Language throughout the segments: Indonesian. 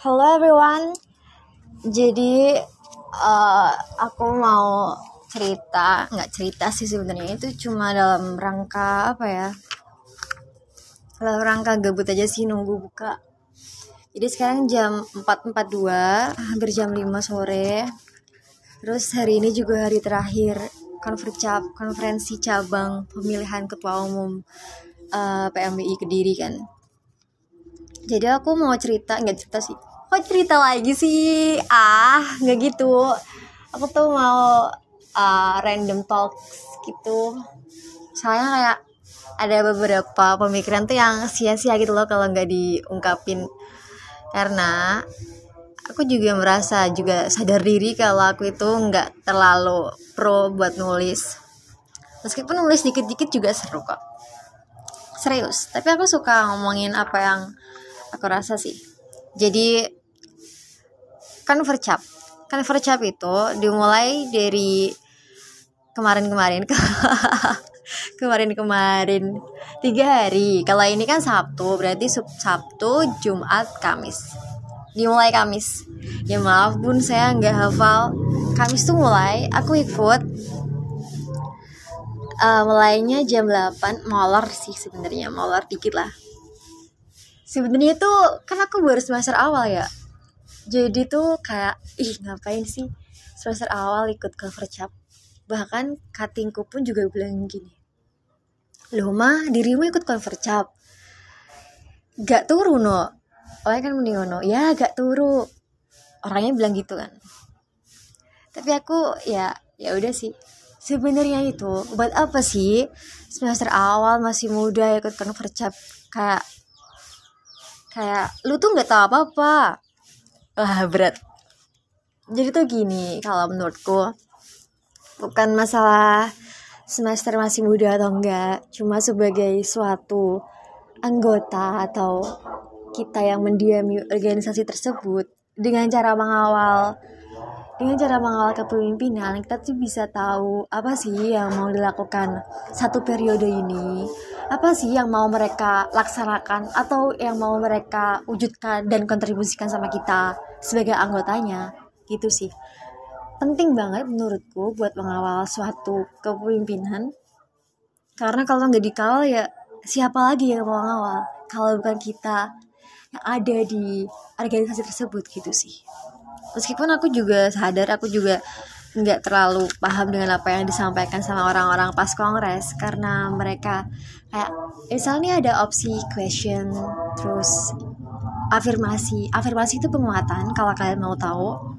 Hello everyone. Jadi uh, aku mau cerita, nggak cerita sih sebenarnya itu cuma dalam rangka apa ya? Dalam rangka gabut aja sih nunggu buka. Jadi sekarang jam 4.42, hampir jam 5 sore. Terus hari ini juga hari terakhir konferensi cabang pemilihan ketua umum uh, PMBI Kediri kan. Jadi aku mau cerita, nggak cerita sih, kok cerita lagi sih? Ah nggak gitu. Aku tuh mau uh, random talks gitu. Soalnya kayak ada beberapa pemikiran tuh yang sia-sia gitu loh kalau nggak diungkapin. Karena aku juga merasa juga sadar diri kalau aku itu nggak terlalu pro buat nulis. Meskipun nulis dikit-dikit juga seru kok. Serius tapi aku suka ngomongin apa yang aku rasa sih. Jadi kan vercap kan vercap itu dimulai dari kemarin-kemarin. Kemarin-kemarin. Tiga hari. Kalau ini kan Sabtu berarti Sabtu Jumat Kamis. Dimulai Kamis. Ya maaf bun saya nggak hafal. Kamis tuh mulai aku ikut. Uh, mulainya jam 8 molor sih sebenarnya molor dikit lah. Sebenarnya tuh kan aku baru semester awal ya jadi tuh kayak ih ngapain sih semester awal ikut cover cap bahkan katingku pun juga bilang gini loh mah dirimu ikut cover cap gak turu no. Oh kan mending no ya gak turu. Orangnya bilang gitu kan. Tapi aku ya ya udah sih. Sebenarnya itu buat apa sih semester awal masih muda ikut cover cap kayak kayak lu tuh nggak tahu apa apa Wah berat. Jadi tuh gini kalau menurutku bukan masalah semester masih muda atau enggak, cuma sebagai suatu anggota atau kita yang mendiami organisasi tersebut dengan cara mengawal dengan cara mengawal kepemimpinan kita tuh bisa tahu apa sih yang mau dilakukan satu periode ini apa sih yang mau mereka laksanakan atau yang mau mereka wujudkan dan kontribusikan sama kita sebagai anggotanya? Gitu sih. Penting banget menurutku buat mengawal suatu kepemimpinan. Karena kalau nggak dikawal ya siapa lagi yang mau ngawal kalau bukan kita yang ada di organisasi tersebut gitu sih. Meskipun aku juga sadar aku juga nggak terlalu paham dengan apa yang disampaikan sama orang-orang pas kongres karena mereka kayak misalnya ada opsi question terus afirmasi. Afirmasi itu penguatan kalau kalian mau tahu.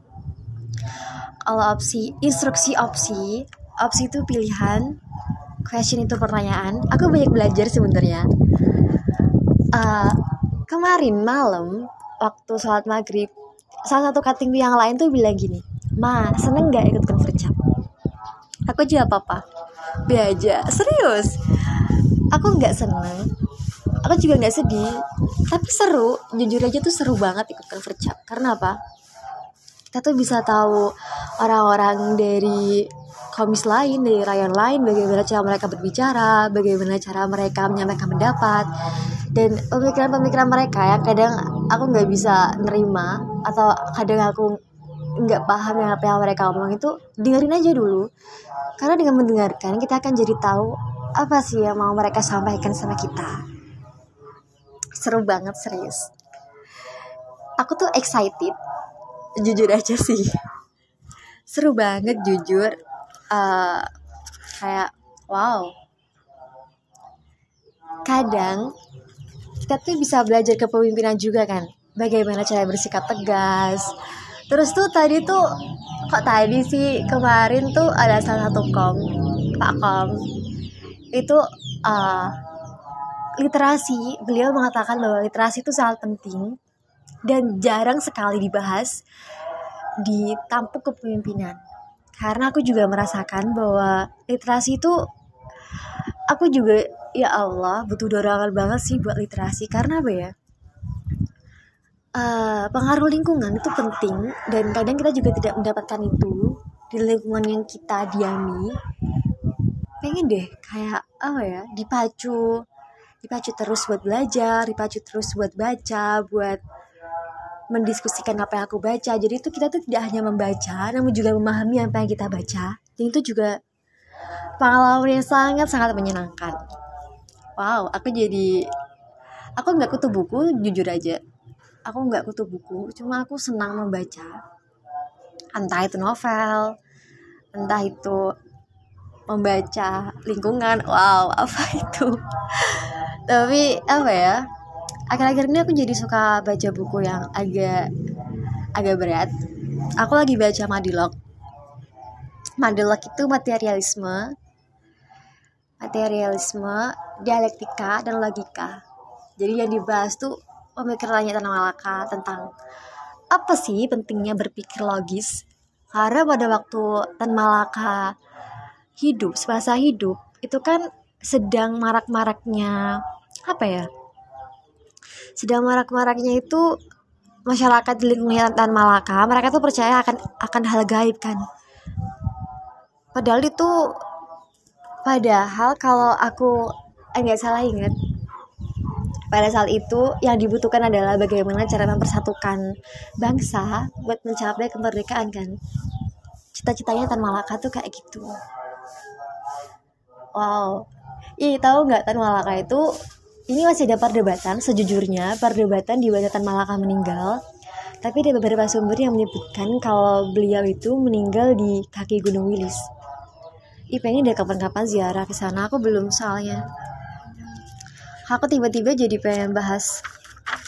Kalau opsi instruksi opsi opsi itu pilihan question itu pertanyaan. Aku banyak belajar sebenarnya. Uh, kemarin malam waktu sholat maghrib salah satu cutting yang lain tuh bilang gini ma seneng gak ikut convergap aku jawab apa B aja serius? Aku nggak seneng. Aku juga nggak sedih. Tapi seru. Jujur aja tuh seru banget ikut convergap karena apa? Kita tuh bisa tahu orang-orang dari komis lain dari rayon lain bagaimana cara mereka berbicara bagaimana cara mereka menyampaikan pendapat. Dan pemikiran-pemikiran mereka ya kadang aku nggak bisa nerima atau kadang aku nggak paham dengan apa yang mereka ngomong itu dengerin aja dulu. Karena dengan mendengarkan kita akan jadi tahu apa sih yang mau mereka sampaikan sama kita. Seru banget serius. Aku tuh excited jujur aja sih. Seru banget jujur. Uh, kayak wow. Kadang kita tuh bisa belajar kepemimpinan juga kan. Bagaimana cara bersikap tegas terus tuh tadi tuh kok tadi sih kemarin tuh ada salah satu kom pak kom. Itu uh, literasi beliau mengatakan bahwa literasi itu sangat penting dan jarang sekali dibahas di tampuk kepemimpinan. Karena aku juga merasakan bahwa literasi itu aku juga ya Allah butuh dorongan banget sih buat literasi. Karena apa ya uh, pengaruh lingkungan itu penting dan kadang kita juga tidak mendapatkan itu di lingkungan yang kita diami. Pengen deh kayak apa ya dipacu dipacu terus buat belajar dipacu terus buat baca buat mendiskusikan apa yang aku baca. Jadi itu kita tuh tidak hanya membaca namun juga memahami apa yang kita baca. Dan itu juga pengalaman yang sangat sangat menyenangkan. Wow aku jadi aku nggak kutu buku jujur aja aku nggak kutu buku cuma aku senang membaca. Entah itu novel entah itu membaca lingkungan. Wow apa itu? Tapi apa ya? Akhir-akhir ini aku jadi suka baca buku yang agak agak berat. Aku lagi baca Madilog. Madilog itu materialisme materialisme dialektika dan logika. Jadi yang dibahas tuh pemikirannya tentang Malaka tentang apa sih pentingnya berpikir logis. Karena pada waktu Tan Malaka hidup semasa hidup itu kan sedang marak-maraknya apa ya? Sedang marak-maraknya itu masyarakat di lingkungan Tan Malaka mereka tuh percaya akan akan hal gaib kan. Padahal itu padahal kalau aku enggak eh, salah ingat pada saat itu yang dibutuhkan adalah bagaimana cara mempersatukan bangsa buat mencapai kemerdekaan kan? Cita-citanya Tan Malaka tuh kayak gitu. Wow. Ih, tahu nggak Tan Malaka itu? Ini masih ada perdebatan sejujurnya perdebatan di mana Tan Malaka meninggal. Tapi ada beberapa sumber yang menyebutkan kalau beliau itu meninggal di kaki Gunung Wilis. Ih pengen deh kapan-kapan ziarah ke sana, aku belum soalnya. Aku tiba-tiba jadi pengen bahas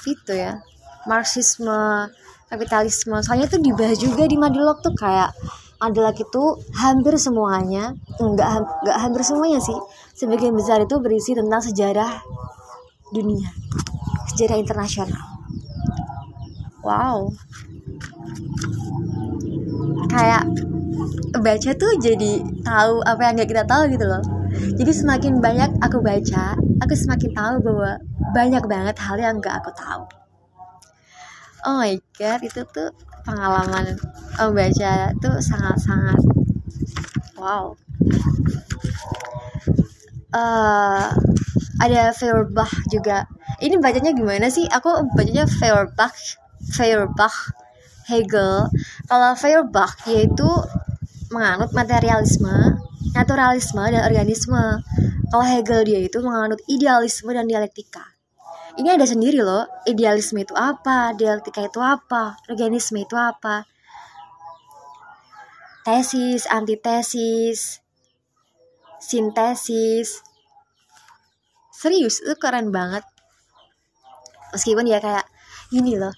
itu ya, Marxisme, kapitalisme. Soalnya itu dibahas juga di Madilog tuh kayak Madilog itu hampir semuanya, enggak enggak hampir semuanya sih. Sebagian besar itu berisi tentang sejarah dunia sejarah internasional wow kayak baca tuh jadi tahu apa yang gak kita tahu gitu loh jadi semakin banyak aku baca aku semakin tahu bahwa banyak banget hal yang gak aku tahu. Oh my god itu tuh pengalaman membaca tuh sangat-sangat wow. Uh, ada Feuerbach juga. Ini bacanya gimana sih? Aku bacanya Feuerbach Feuerbach Hegel. Kalau Feuerbach yaitu menganut materialisme naturalisme dan organisme. Kalau Hegel dia itu menganut idealisme dan dialektika. Ini ada sendiri loh idealisme itu apa dialektika itu apa organisme itu apa. Tesis antitesis sintesis. Serius itu keren banget. Meskipun dia kayak gini loh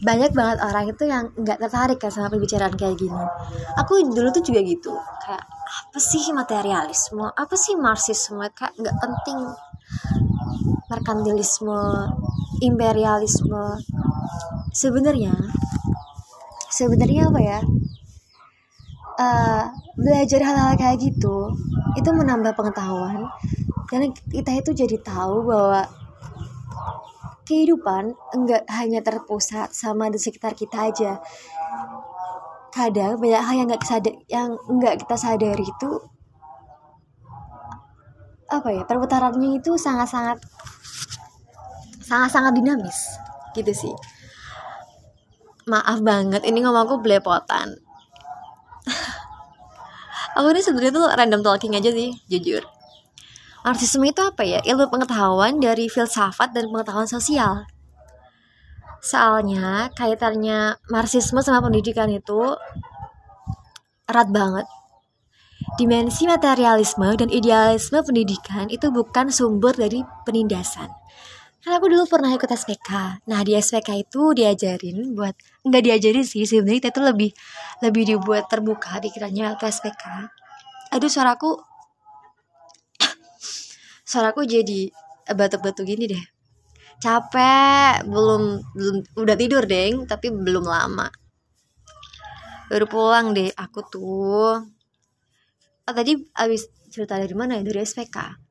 banyak banget orang itu yang nggak tertarik kan sama pembicaraan kayak gini. Aku dulu tuh juga gitu. Kayak apa sih materialisme? Apa sih marxisme? Kayak nggak penting. Merkantilisme imperialisme. Sebenarnya sebenarnya apa ya? Uh, belajar hal-hal kayak gitu itu menambah pengetahuan. Karena kita itu jadi tahu bahwa kehidupan enggak hanya terpusat sama di sekitar kita aja. Kadang banyak hal yang nggak sadar yang enggak kita sadari itu apa ya perputarannya itu sangat-sangat sangat-sangat dinamis gitu sih. Maaf banget ini ngomongku belepotan. Aku ini sebenarnya tuh random talking aja sih jujur Marxisme itu apa ya? Ilmu pengetahuan dari filsafat dan pengetahuan sosial. Soalnya kaitannya Marxisme sama pendidikan itu erat banget. Dimensi materialisme dan idealisme pendidikan itu bukan sumber dari penindasan. Karena aku dulu pernah ikut SPK. Nah di SPK itu diajarin buat nggak diajarin sih sebenarnya tuh lebih lebih dibuat terbuka pikirannya waktu SPK. Aduh suaraku suaraku jadi batuk-batuk gini deh. Capek belum belum udah tidur deng tapi belum lama. Baru pulang deh aku tuh. Oh, tadi abis cerita dari mana ya? Dari SPK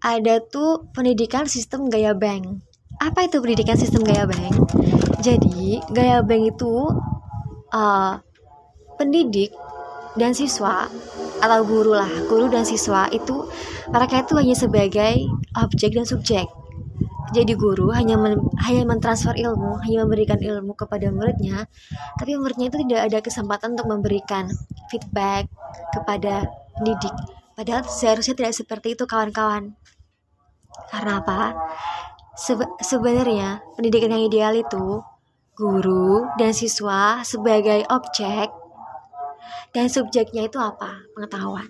ada tuh pendidikan sistem gaya bank. Apa itu pendidikan sistem gaya bank? Jadi gaya bank itu uh, pendidik dan siswa atau guru lah guru dan siswa itu mereka itu hanya sebagai objek dan subjek jadi guru hanya men, hanya mentransfer ilmu, hanya memberikan ilmu kepada muridnya, tapi muridnya itu tidak ada kesempatan untuk memberikan feedback kepada pendidik. Padahal seharusnya tidak seperti itu kawan-kawan. Karena apa? Sebe sebenarnya pendidikan yang ideal itu guru dan siswa sebagai objek dan subjeknya itu apa? Pengetahuan.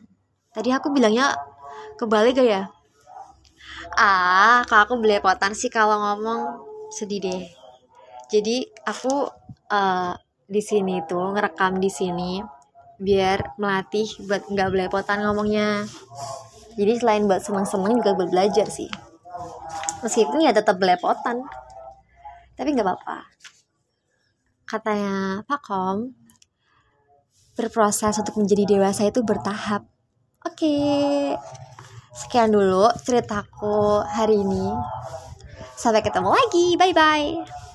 Tadi aku bilangnya kebalik ya? Ah, kalau aku belepotan sih kalau ngomong sedih deh. Jadi aku uh, di sini tuh ngerekam di sini biar melatih buat nggak belepotan ngomongnya. Jadi selain buat seneng-seneng juga buat belajar sih. Meskipun ya tetap belepotan. Tapi nggak apa-apa. Katanya Pak Kom, berproses untuk menjadi dewasa itu bertahap. Oke. Okay. Sekian dulu ceritaku hari ini. Sampai ketemu lagi. Bye bye.